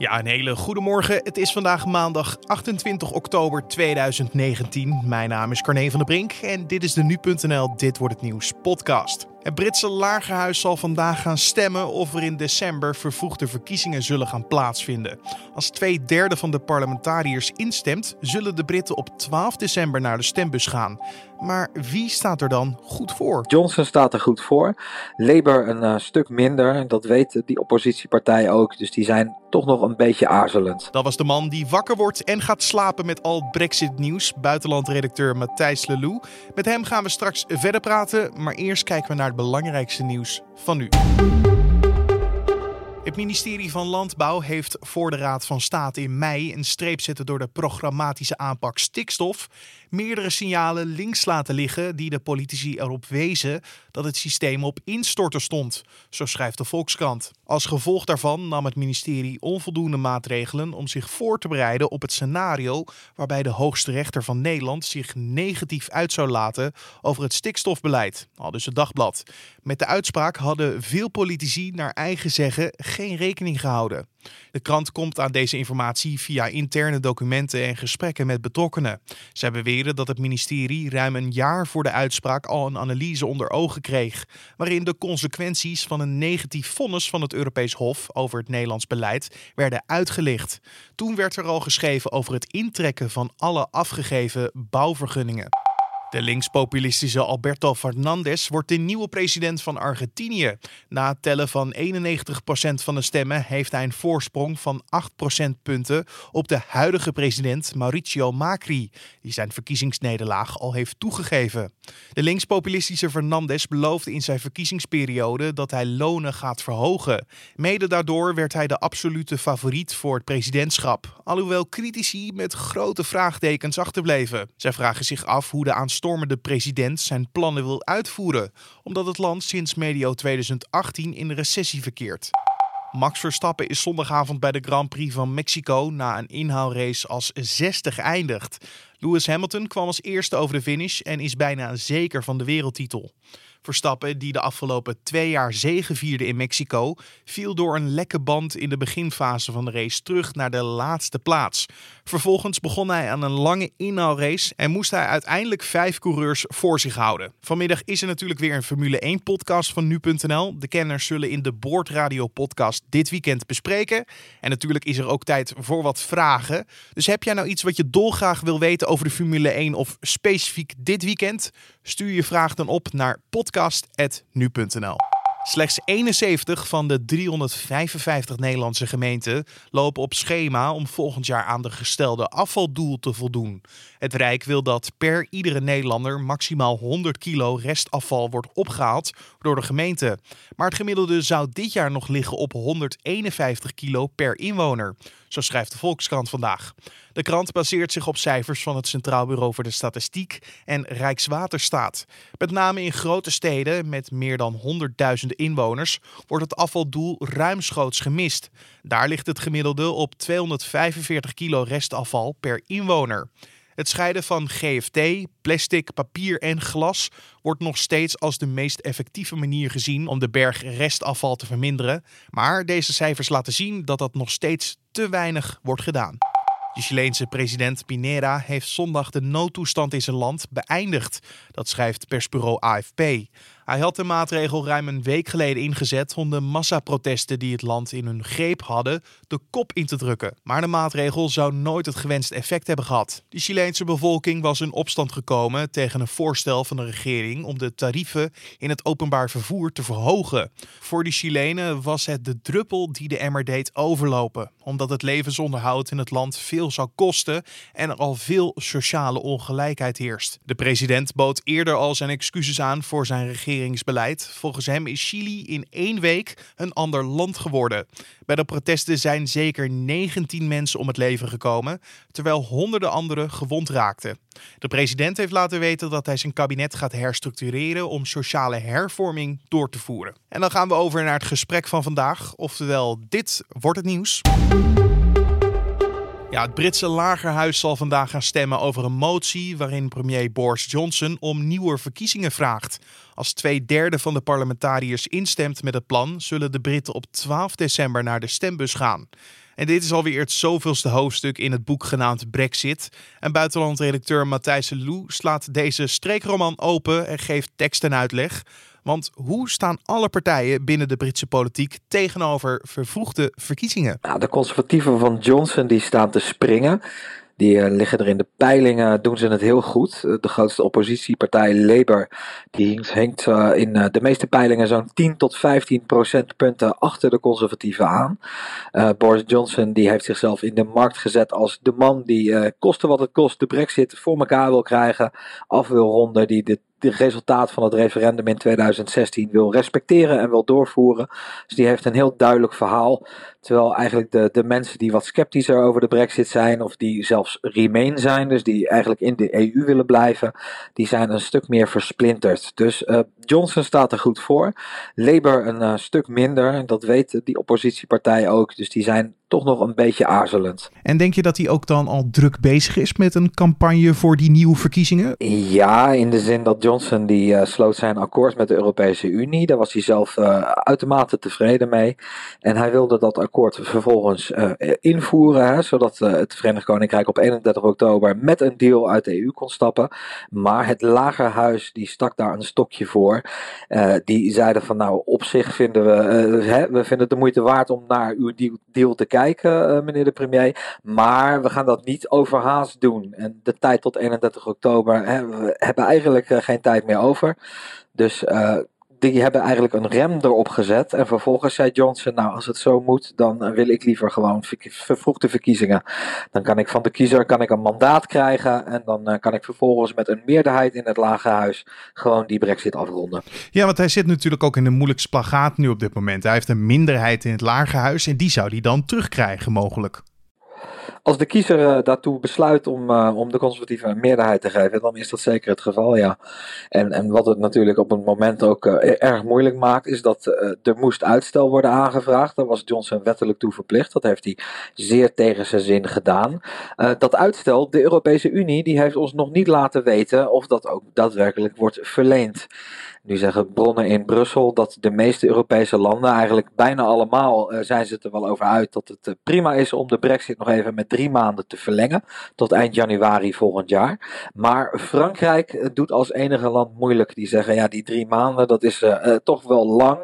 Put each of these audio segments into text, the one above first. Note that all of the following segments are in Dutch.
Ja, een hele goede morgen. Het is vandaag maandag 28 oktober 2019. Mijn naam is Carne van der Brink en dit is de Nu.nl Dit Wordt Het Nieuws podcast. Het Britse lagerhuis zal vandaag gaan stemmen of er in december vervoegde verkiezingen zullen gaan plaatsvinden. Als twee derde van de parlementariërs instemt, zullen de Britten op 12 december naar de stembus gaan. Maar wie staat er dan goed voor? Johnson staat er goed voor. Labour een uh, stuk minder. Dat weten die oppositiepartijen ook. Dus die zijn toch nog een beetje aarzelend. Dat was de man die wakker wordt en gaat slapen met al Brexit-nieuws. Buitenlandredacteur Matthijs Lelou. Met hem gaan we straks verder praten. Maar eerst kijken we naar belangrijkste nieuws van nu. Het ministerie van Landbouw heeft voor de Raad van State in mei een streep zetten door de programmatische aanpak stikstof meerdere signalen links laten liggen die de politici erop wezen dat het systeem op instorten stond, zo schrijft de Volkskrant. Als gevolg daarvan nam het ministerie onvoldoende maatregelen om zich voor te bereiden op het scenario waarbij de hoogste rechter van Nederland zich negatief uit zou laten over het stikstofbeleid, al dus het dagblad. Met de uitspraak hadden veel politici naar eigen zeggen geen rekening gehouden. De krant komt aan deze informatie via interne documenten en gesprekken met betrokkenen. Zij beweren dat het ministerie ruim een jaar voor de uitspraak al een analyse onder ogen kreeg, waarin de consequenties van een negatief vonnis van het Europees Hof over het Nederlands beleid werden uitgelicht. Toen werd er al geschreven over het intrekken van alle afgegeven bouwvergunningen. De linkspopulistische Alberto Fernandez wordt de nieuwe president van Argentinië. Na het tellen van 91% van de stemmen heeft hij een voorsprong van 8 procentpunten op de huidige president Mauricio Macri, die zijn verkiezingsnederlaag al heeft toegegeven. De linkspopulistische Fernandez beloofde in zijn verkiezingsperiode dat hij lonen gaat verhogen. Mede daardoor werd hij de absolute favoriet voor het presidentschap, alhoewel critici met grote vraagtekens achterbleven. Zij vragen zich af hoe de aanstormende stormende president zijn plannen wil uitvoeren, omdat het land sinds medio 2018 in recessie verkeert. Max Verstappen is zondagavond bij de Grand Prix van Mexico na een inhaalrace als 60 geëindigd. Lewis Hamilton kwam als eerste over de finish en is bijna zeker van de wereldtitel. Verstappen, die de afgelopen twee jaar zegevierde in Mexico, viel door een lekke band in de beginfase van de race terug naar de laatste plaats. Vervolgens begon hij aan een lange inhaalrace en moest hij uiteindelijk vijf coureurs voor zich houden. Vanmiddag is er natuurlijk weer een Formule 1-podcast van nu.nl. De kenners zullen in de Boordradio-podcast dit weekend bespreken. En natuurlijk is er ook tijd voor wat vragen. Dus heb jij nou iets wat je dolgraag wil weten over de Formule 1 of specifiek dit weekend? Stuur je vraag dan op naar podcast.nu.nl. Slechts 71 van de 355 Nederlandse gemeenten lopen op schema om volgend jaar aan de gestelde afvaldoel te voldoen. Het Rijk wil dat per iedere Nederlander maximaal 100 kilo restafval wordt opgehaald door de gemeente. Maar het gemiddelde zou dit jaar nog liggen op 151 kilo per inwoner. Zo schrijft de Volkskrant vandaag. De krant baseert zich op cijfers van het Centraal Bureau voor de Statistiek en Rijkswaterstaat. Met name in grote steden met meer dan 100.000 inwoners wordt het afvaldoel ruimschoots gemist. Daar ligt het gemiddelde op 245 kilo restafval per inwoner. Het scheiden van GFT, plastic, papier en glas wordt nog steeds als de meest effectieve manier gezien om de berg restafval te verminderen. Maar deze cijfers laten zien dat dat nog steeds te weinig wordt gedaan. De Chileense president Pinera heeft zondag de noodtoestand in zijn land beëindigd. Dat schrijft persbureau AFP. Hij had de maatregel ruim een week geleden ingezet om de massaprotesten die het land in hun greep hadden de kop in te drukken. Maar de maatregel zou nooit het gewenste effect hebben gehad. De Chileense bevolking was in opstand gekomen tegen een voorstel van de regering om de tarieven in het openbaar vervoer te verhogen. Voor de Chilenen was het de druppel die de emmer deed overlopen, omdat het levensonderhoud in het land veel zou kosten en er al veel sociale ongelijkheid heerst. De president bood eerder al zijn excuses aan voor zijn regering Volgens hem is Chili in één week een ander land geworden. Bij de protesten zijn zeker 19 mensen om het leven gekomen, terwijl honderden anderen gewond raakten. De president heeft laten weten dat hij zijn kabinet gaat herstructureren om sociale hervorming door te voeren. En dan gaan we over naar het gesprek van vandaag, oftewel dit wordt het nieuws. Ja, het Britse lagerhuis zal vandaag gaan stemmen over een motie waarin premier Boris Johnson om nieuwe verkiezingen vraagt. Als twee derde van de parlementariërs instemt met het plan, zullen de Britten op 12 december naar de stembus gaan. En dit is alweer het zoveelste hoofdstuk in het boek genaamd Brexit. En buitenlandredacteur Matthijs Lou slaat deze streekroman open en geeft tekst en uitleg. Want hoe staan alle partijen binnen de Britse politiek tegenover vervroegde verkiezingen? Nou, de conservatieven van Johnson die staan te springen. Die uh, liggen er in de peilingen, doen ze het heel goed. De grootste oppositiepartij Labour, die hinkt uh, in uh, de meeste peilingen zo'n 10 tot 15 procentpunten achter de conservatieven aan. Boris Johnson die heeft zichzelf in de markt gezet als de man die koste wat het kost de brexit voor elkaar wil krijgen, af wil ronden, die de het resultaat van het referendum in 2016 wil respecteren en wil doorvoeren. Dus die heeft een heel duidelijk verhaal. Terwijl eigenlijk de, de mensen die wat sceptischer over de brexit zijn, of die zelfs remain zijn, dus die eigenlijk in de EU willen blijven, die zijn een stuk meer versplinterd. Dus uh, Johnson staat er goed voor. Labour een uh, stuk minder, dat weten die oppositiepartij ook. Dus die zijn toch nog een beetje aarzelend. En denk je dat hij ook dan al druk bezig is met een campagne voor die nieuwe verkiezingen? Ja, in de zin dat Johnson die uh, sloot zijn akkoord met de Europese Unie. Daar was hij zelf uh, uitermate tevreden mee. En hij wilde dat akkoord vervolgens uh, invoeren, hè, zodat het Verenigd Koninkrijk op 31 oktober met een deal uit de EU kon stappen. Maar het lagerhuis die stak daar een stokje voor. die zeiden van nou, op zich vinden we, hè, we vinden het de moeite waard om naar uw deal, deal te kijken uh, meneer de premier. Maar we gaan dat niet overhaast doen. En de tijd tot 31 oktober, hè, we hebben eigenlijk uh, geen tijd meer over. Dus uh, die hebben eigenlijk een rem erop gezet. En vervolgens zei Johnson, nou als het zo moet, dan wil ik liever gewoon vervroegde verkiezingen. Dan kan ik van de kiezer kan ik een mandaat krijgen en dan uh, kan ik vervolgens met een meerderheid in het lagerhuis gewoon die brexit afronden. Ja, want hij zit natuurlijk ook in een moeilijk splagaat nu op dit moment. Hij heeft een minderheid in het lagerhuis en die zou hij dan terugkrijgen mogelijk. Als de kiezer uh, daartoe besluit om, uh, om de conservatieve meerderheid te geven, dan is dat zeker het geval, ja. En, en wat het natuurlijk op het moment ook uh, erg moeilijk maakt, is dat er moest uitstel worden aangevraagd. Daar was Johnson wettelijk toe verplicht. Dat heeft hij zeer tegen zijn zin gedaan. dat uitstel, de Europese Unie, die heeft ons nog niet laten weten of dat ook daadwerkelijk wordt verleend. Nu zeggen bronnen in Brussel dat de meeste Europese landen, eigenlijk bijna allemaal, uh, zijn ze het er wel over uit dat het uh, prima is om de brexit nog even met drie maanden te verlengen, tot eind januari volgend jaar. Maar Frankrijk uh, doet als enige land moeilijk. Die zeggen, ja, die drie maanden, dat is toch wel lang.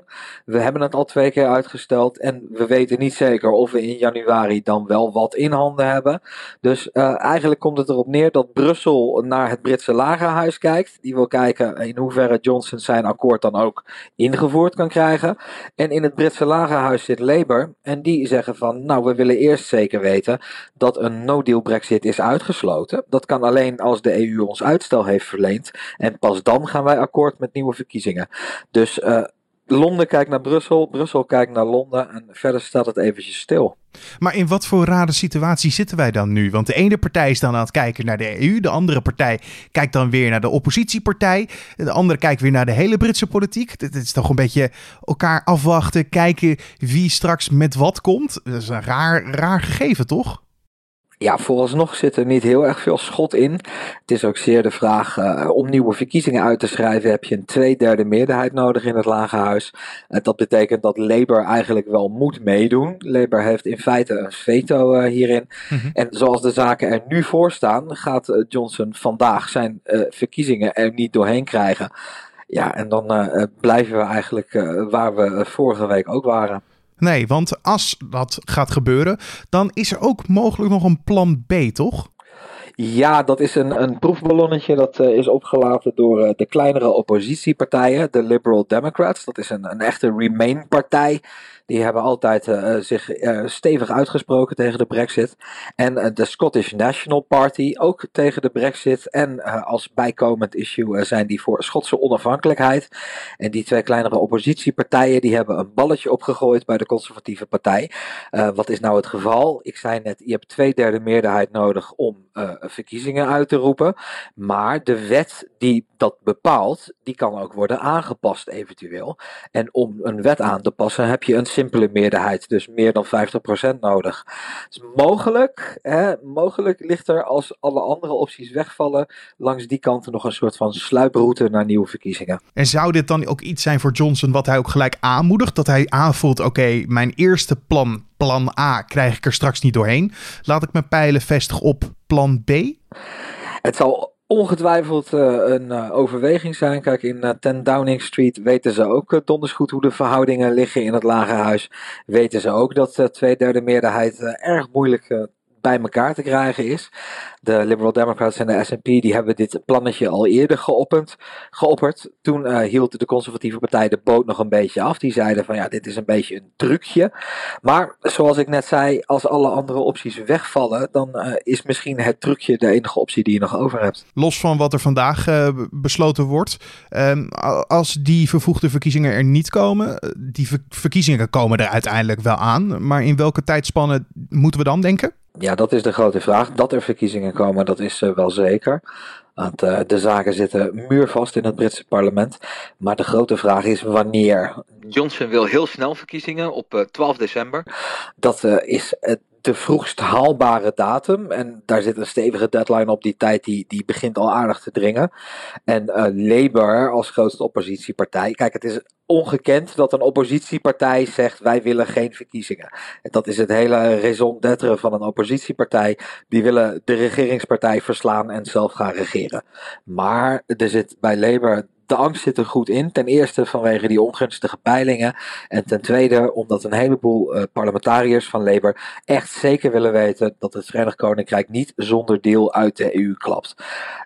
We hebben het al twee keer uitgesteld en we weten niet zeker of we in januari dan wel wat in handen hebben. Dus eigenlijk komt het erop neer dat Brussel naar het Britse lagerhuis kijkt. Die wil kijken in hoeverre Johnson zijn akkoord dan ook ingevoerd kan krijgen. En in het Britse lagerhuis zit Labour. En die zeggen van, nou, we willen eerst zeker weten dat een no-deal Brexit is uitgesloten. Dat kan alleen als de EU ons uitstel heeft verleend. En pas dan gaan wij akkoord met nieuwe verkiezingen. Dus uh, Londen kijkt naar Brussel, Brussel kijkt naar Londen en verder staat het eventjes stil. Maar in wat voor rare situatie zitten wij dan nu? Want de ene partij is dan aan het kijken naar de EU, de andere partij kijkt dan weer naar de oppositiepartij, de andere kijkt weer naar de hele Britse politiek. Het is toch een beetje elkaar afwachten, kijken wie straks met wat komt. Dat is een raar, raar gegeven, toch? Ja, vooralsnog zit er niet heel erg veel schot in. Het is ook zeer de vraag, uh, om nieuwe verkiezingen uit te schrijven heb je een tweederde meerderheid nodig in het Lagerhuis. Uh, dat betekent dat Labour eigenlijk wel moet meedoen. Labour heeft in feite een veto uh, hierin. Mm -hmm. En zoals de zaken er nu voor staan, gaat Johnson vandaag zijn verkiezingen er niet doorheen krijgen. Ja, en dan blijven we eigenlijk waar we vorige week ook waren. Nee, want als dat gaat gebeuren, dan is er ook mogelijk nog een plan B, toch? Ja, dat is een, een proefballonnetje dat uh, is opgelaten door uh, de kleinere oppositiepartijen, de Liberal Democrats. Dat is een, een echte Remain-partij. Die hebben altijd uh, zich stevig uitgesproken tegen de Brexit. En de Scottish National Party ook tegen de Brexit. En als bijkomend issue zijn die voor Schotse onafhankelijkheid. En die twee kleinere oppositiepartijen die hebben een balletje opgegooid bij de conservatieve partij. wat is nou het geval? Ik zei net, je hebt twee derde meerderheid nodig om verkiezingen uit te roepen. Maar de wet die dat bepaalt, die kan ook worden aangepast eventueel. En om een wet aan te passen heb je een simpele meerderheid, dus meer dan 50% nodig. Dus mogelijk, hè, mogelijk ligt er als alle andere opties wegvallen, langs die kant nog een soort van sluiproute naar nieuwe verkiezingen. En zou dit dan ook iets zijn voor Johnson wat hij ook gelijk aanmoedigt? Dat hij aanvoelt, oké, mijn eerste plan plan A krijg ik er straks niet doorheen. Laat ik mijn pijlen vestigen op plan B? Het zal ongetwijfeld uh, een uh, overweging zijn. Kijk, in uh, 10 Downing Street weten ze ook donders goed hoe de verhoudingen liggen in het lagerhuis. Weten ze ook dat twee derde meerderheid erg moeilijk bij elkaar te krijgen is. De Liberal Democrats en de SNP die hebben dit plannetje al eerder geopperd. geopperd. Toen uh, hield de conservatieve partij de boot nog een beetje af. Die zeiden van ja, dit is een beetje een trucje. Maar zoals ik net zei, als alle andere opties wegvallen, dan uh, is misschien het trucje de enige optie die je nog over hebt. Los van wat er vandaag uh, besloten wordt, um, als die vervoegde verkiezingen er niet komen, die ver verkiezingen komen er uiteindelijk wel aan. Maar in welke tijdspanne moeten we dan denken? Ja, dat is de grote vraag. Dat er verkiezingen komen, dat is uh, wel zeker. Want uh, de zaken zitten muurvast in het Britse parlement. Maar de grote vraag is wanneer. Johnson wil heel snel verkiezingen op uh, 12 december. Dat is de vroegst haalbare datum. En daar zit een stevige deadline op. Die tijd die, die begint al aardig te dringen. En Labour als grootste oppositiepartij. Kijk, het is ongekend dat een oppositiepartij zegt wij willen geen verkiezingen. En dat is het hele raison d'être van een oppositiepartij. Die willen de regeringspartij verslaan en zelf gaan regeren. Maar er zit bij Labour de angst zit er goed in. Ten eerste vanwege die ongunstige peilingen. En ten tweede omdat een heleboel uh, parlementariërs van Labour echt zeker willen weten dat het Verenigd Koninkrijk niet zonder deel uit de EU klapt.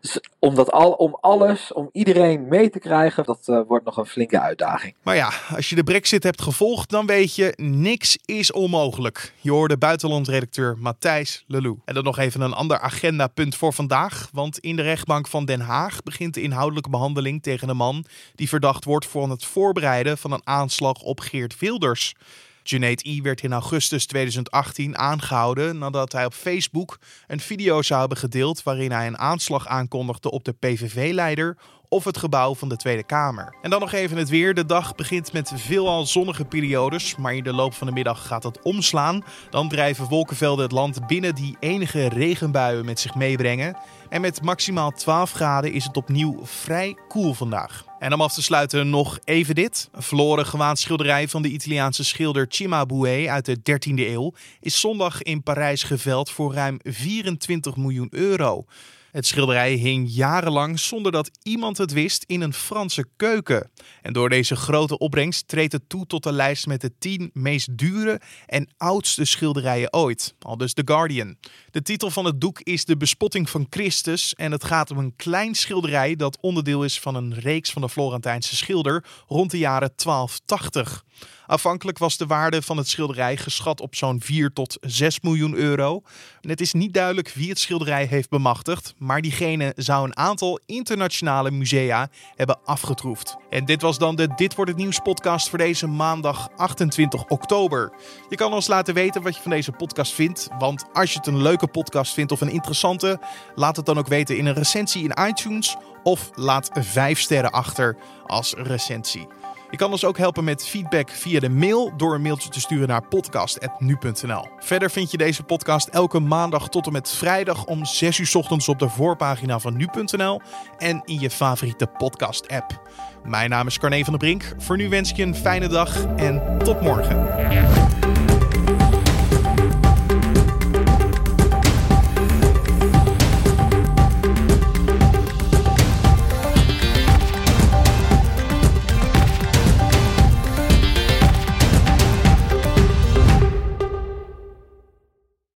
Dus om, dat al, om alles, om iedereen mee te krijgen, dat uh, wordt nog een flinke uitdaging. Maar ja, als je de brexit hebt gevolgd, dan weet je, niks is onmogelijk. Je hoorde buitenlandredacteur Matthijs Lelou. En dan nog even een ander agendapunt voor vandaag. Want in de rechtbank van Den Haag begint de inhoudelijke behandeling tegen man die verdacht wordt van het voorbereiden van een aanslag op Geert Wilders. Junaid I werd in augustus 2018 aangehouden nadat hij op Facebook een video zou hebben gedeeld waarin hij een aanslag aankondigde op de PVV-leider of het gebouw van de Tweede Kamer. En dan nog even het weer. De dag begint met veelal zonnige periodes, maar in de loop van de middag gaat het omslaan. Dan drijven wolkenvelden het land binnen die enige regenbuien met zich meebrengen. En met maximaal 12 graden is het opnieuw vrij koel vandaag. En om af te sluiten nog even dit. Een verloren gewaand schilderij van de Italiaanse schilder Cimabue uit de 13e eeuw is zondag in Parijs geveld voor ruim 24 miljoen euro. Het schilderij hing jarenlang zonder dat iemand het wist in een Franse keuken. En door deze grote opbrengst treedt het toe tot de lijst met de 10 meest dure en oudste schilderijen ooit. Al dus The Guardian. De titel van het doek is De Bespotting van Christus en het gaat om een klein schilderij dat onderdeel is van een reeks van de Florentijnse schilder rond de jaren 1280. Afhankelijk was de waarde van het schilderij geschat op zo'n 4 tot 6 miljoen euro. het is niet duidelijk wie het schilderij heeft bemachtigd, maar diegene zou een aantal internationale musea hebben afgetroefd. En dit was dan de Dit wordt het nieuws podcast voor deze maandag 28 oktober. Je kan ons laten weten wat je van deze podcast vindt, want als je het een leuke podcast vindt of een interessante, laat het dan ook weten in een recensie in iTunes of laat 5 sterren achter als recensie. Je kan ons ook helpen met feedback via de mail door een mailtje te sturen naar podcast.nu.nl. Verder vind je deze podcast elke maandag tot en met vrijdag om 6 uur ochtends op de voorpagina van nu.nl en in je favoriete podcast-app. Mijn naam is Carne van der Brink. Voor nu wens ik je een fijne dag en tot morgen.